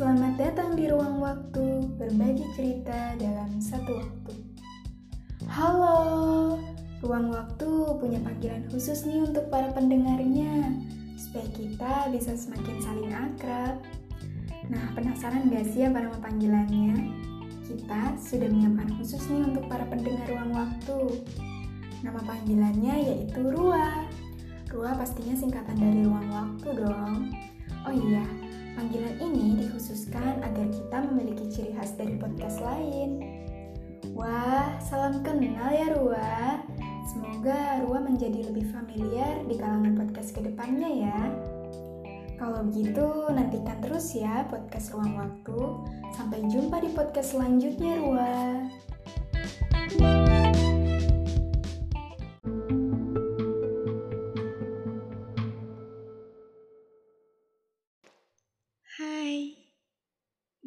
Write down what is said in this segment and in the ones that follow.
datang di ruang waktu berbagi cerita dalam satu waktu. Halo, ruang waktu punya panggilan khusus nih untuk para pendengarnya, supaya kita bisa semakin saling akrab. Nah, penasaran gak sih apa nama panggilannya? Kita sudah menyiapkan khusus nih untuk para pendengar ruang waktu. Nama panggilannya yaitu Rua. Rua pastinya singkatan dari ruang waktu dong. Oh iya, Panggilan ini dikhususkan agar kita memiliki ciri khas dari podcast lain. Wah, salam kenal ya Rua. Semoga Rua menjadi lebih familiar di kalangan podcast ke depannya ya. Kalau begitu, nantikan terus ya podcast Ruang Waktu. Sampai jumpa di podcast selanjutnya, Rua.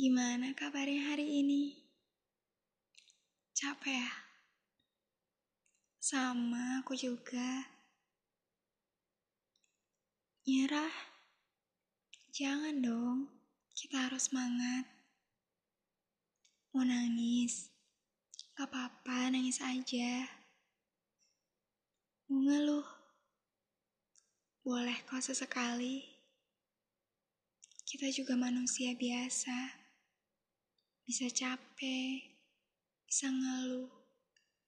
Gimana kabarnya hari ini? Capek ya? Sama aku juga. Nyerah? Jangan dong. Kita harus semangat. Mau nangis? Gak apa-apa, nangis aja. Mau ngeluh? Boleh kok sesekali. Kita juga manusia biasa bisa capek, bisa ngeluh,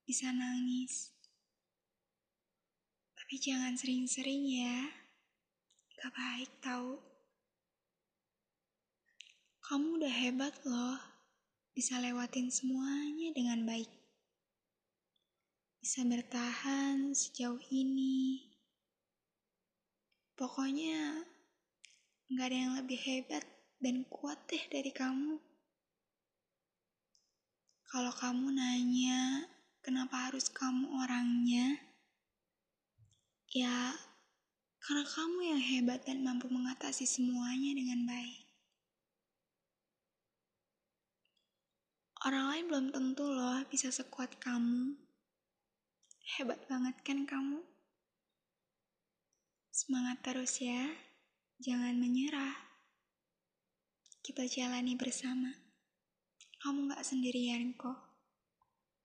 bisa nangis. Tapi jangan sering-sering ya, gak baik tau. Kamu udah hebat loh, bisa lewatin semuanya dengan baik. Bisa bertahan sejauh ini. Pokoknya gak ada yang lebih hebat dan kuat deh dari kamu. Kalau kamu nanya, kenapa harus kamu orangnya? Ya, karena kamu yang hebat dan mampu mengatasi semuanya dengan baik. Orang lain belum tentu loh bisa sekuat kamu. Hebat banget kan kamu? Semangat terus ya, jangan menyerah. Kita jalani bersama. Kamu gak sendirian kok.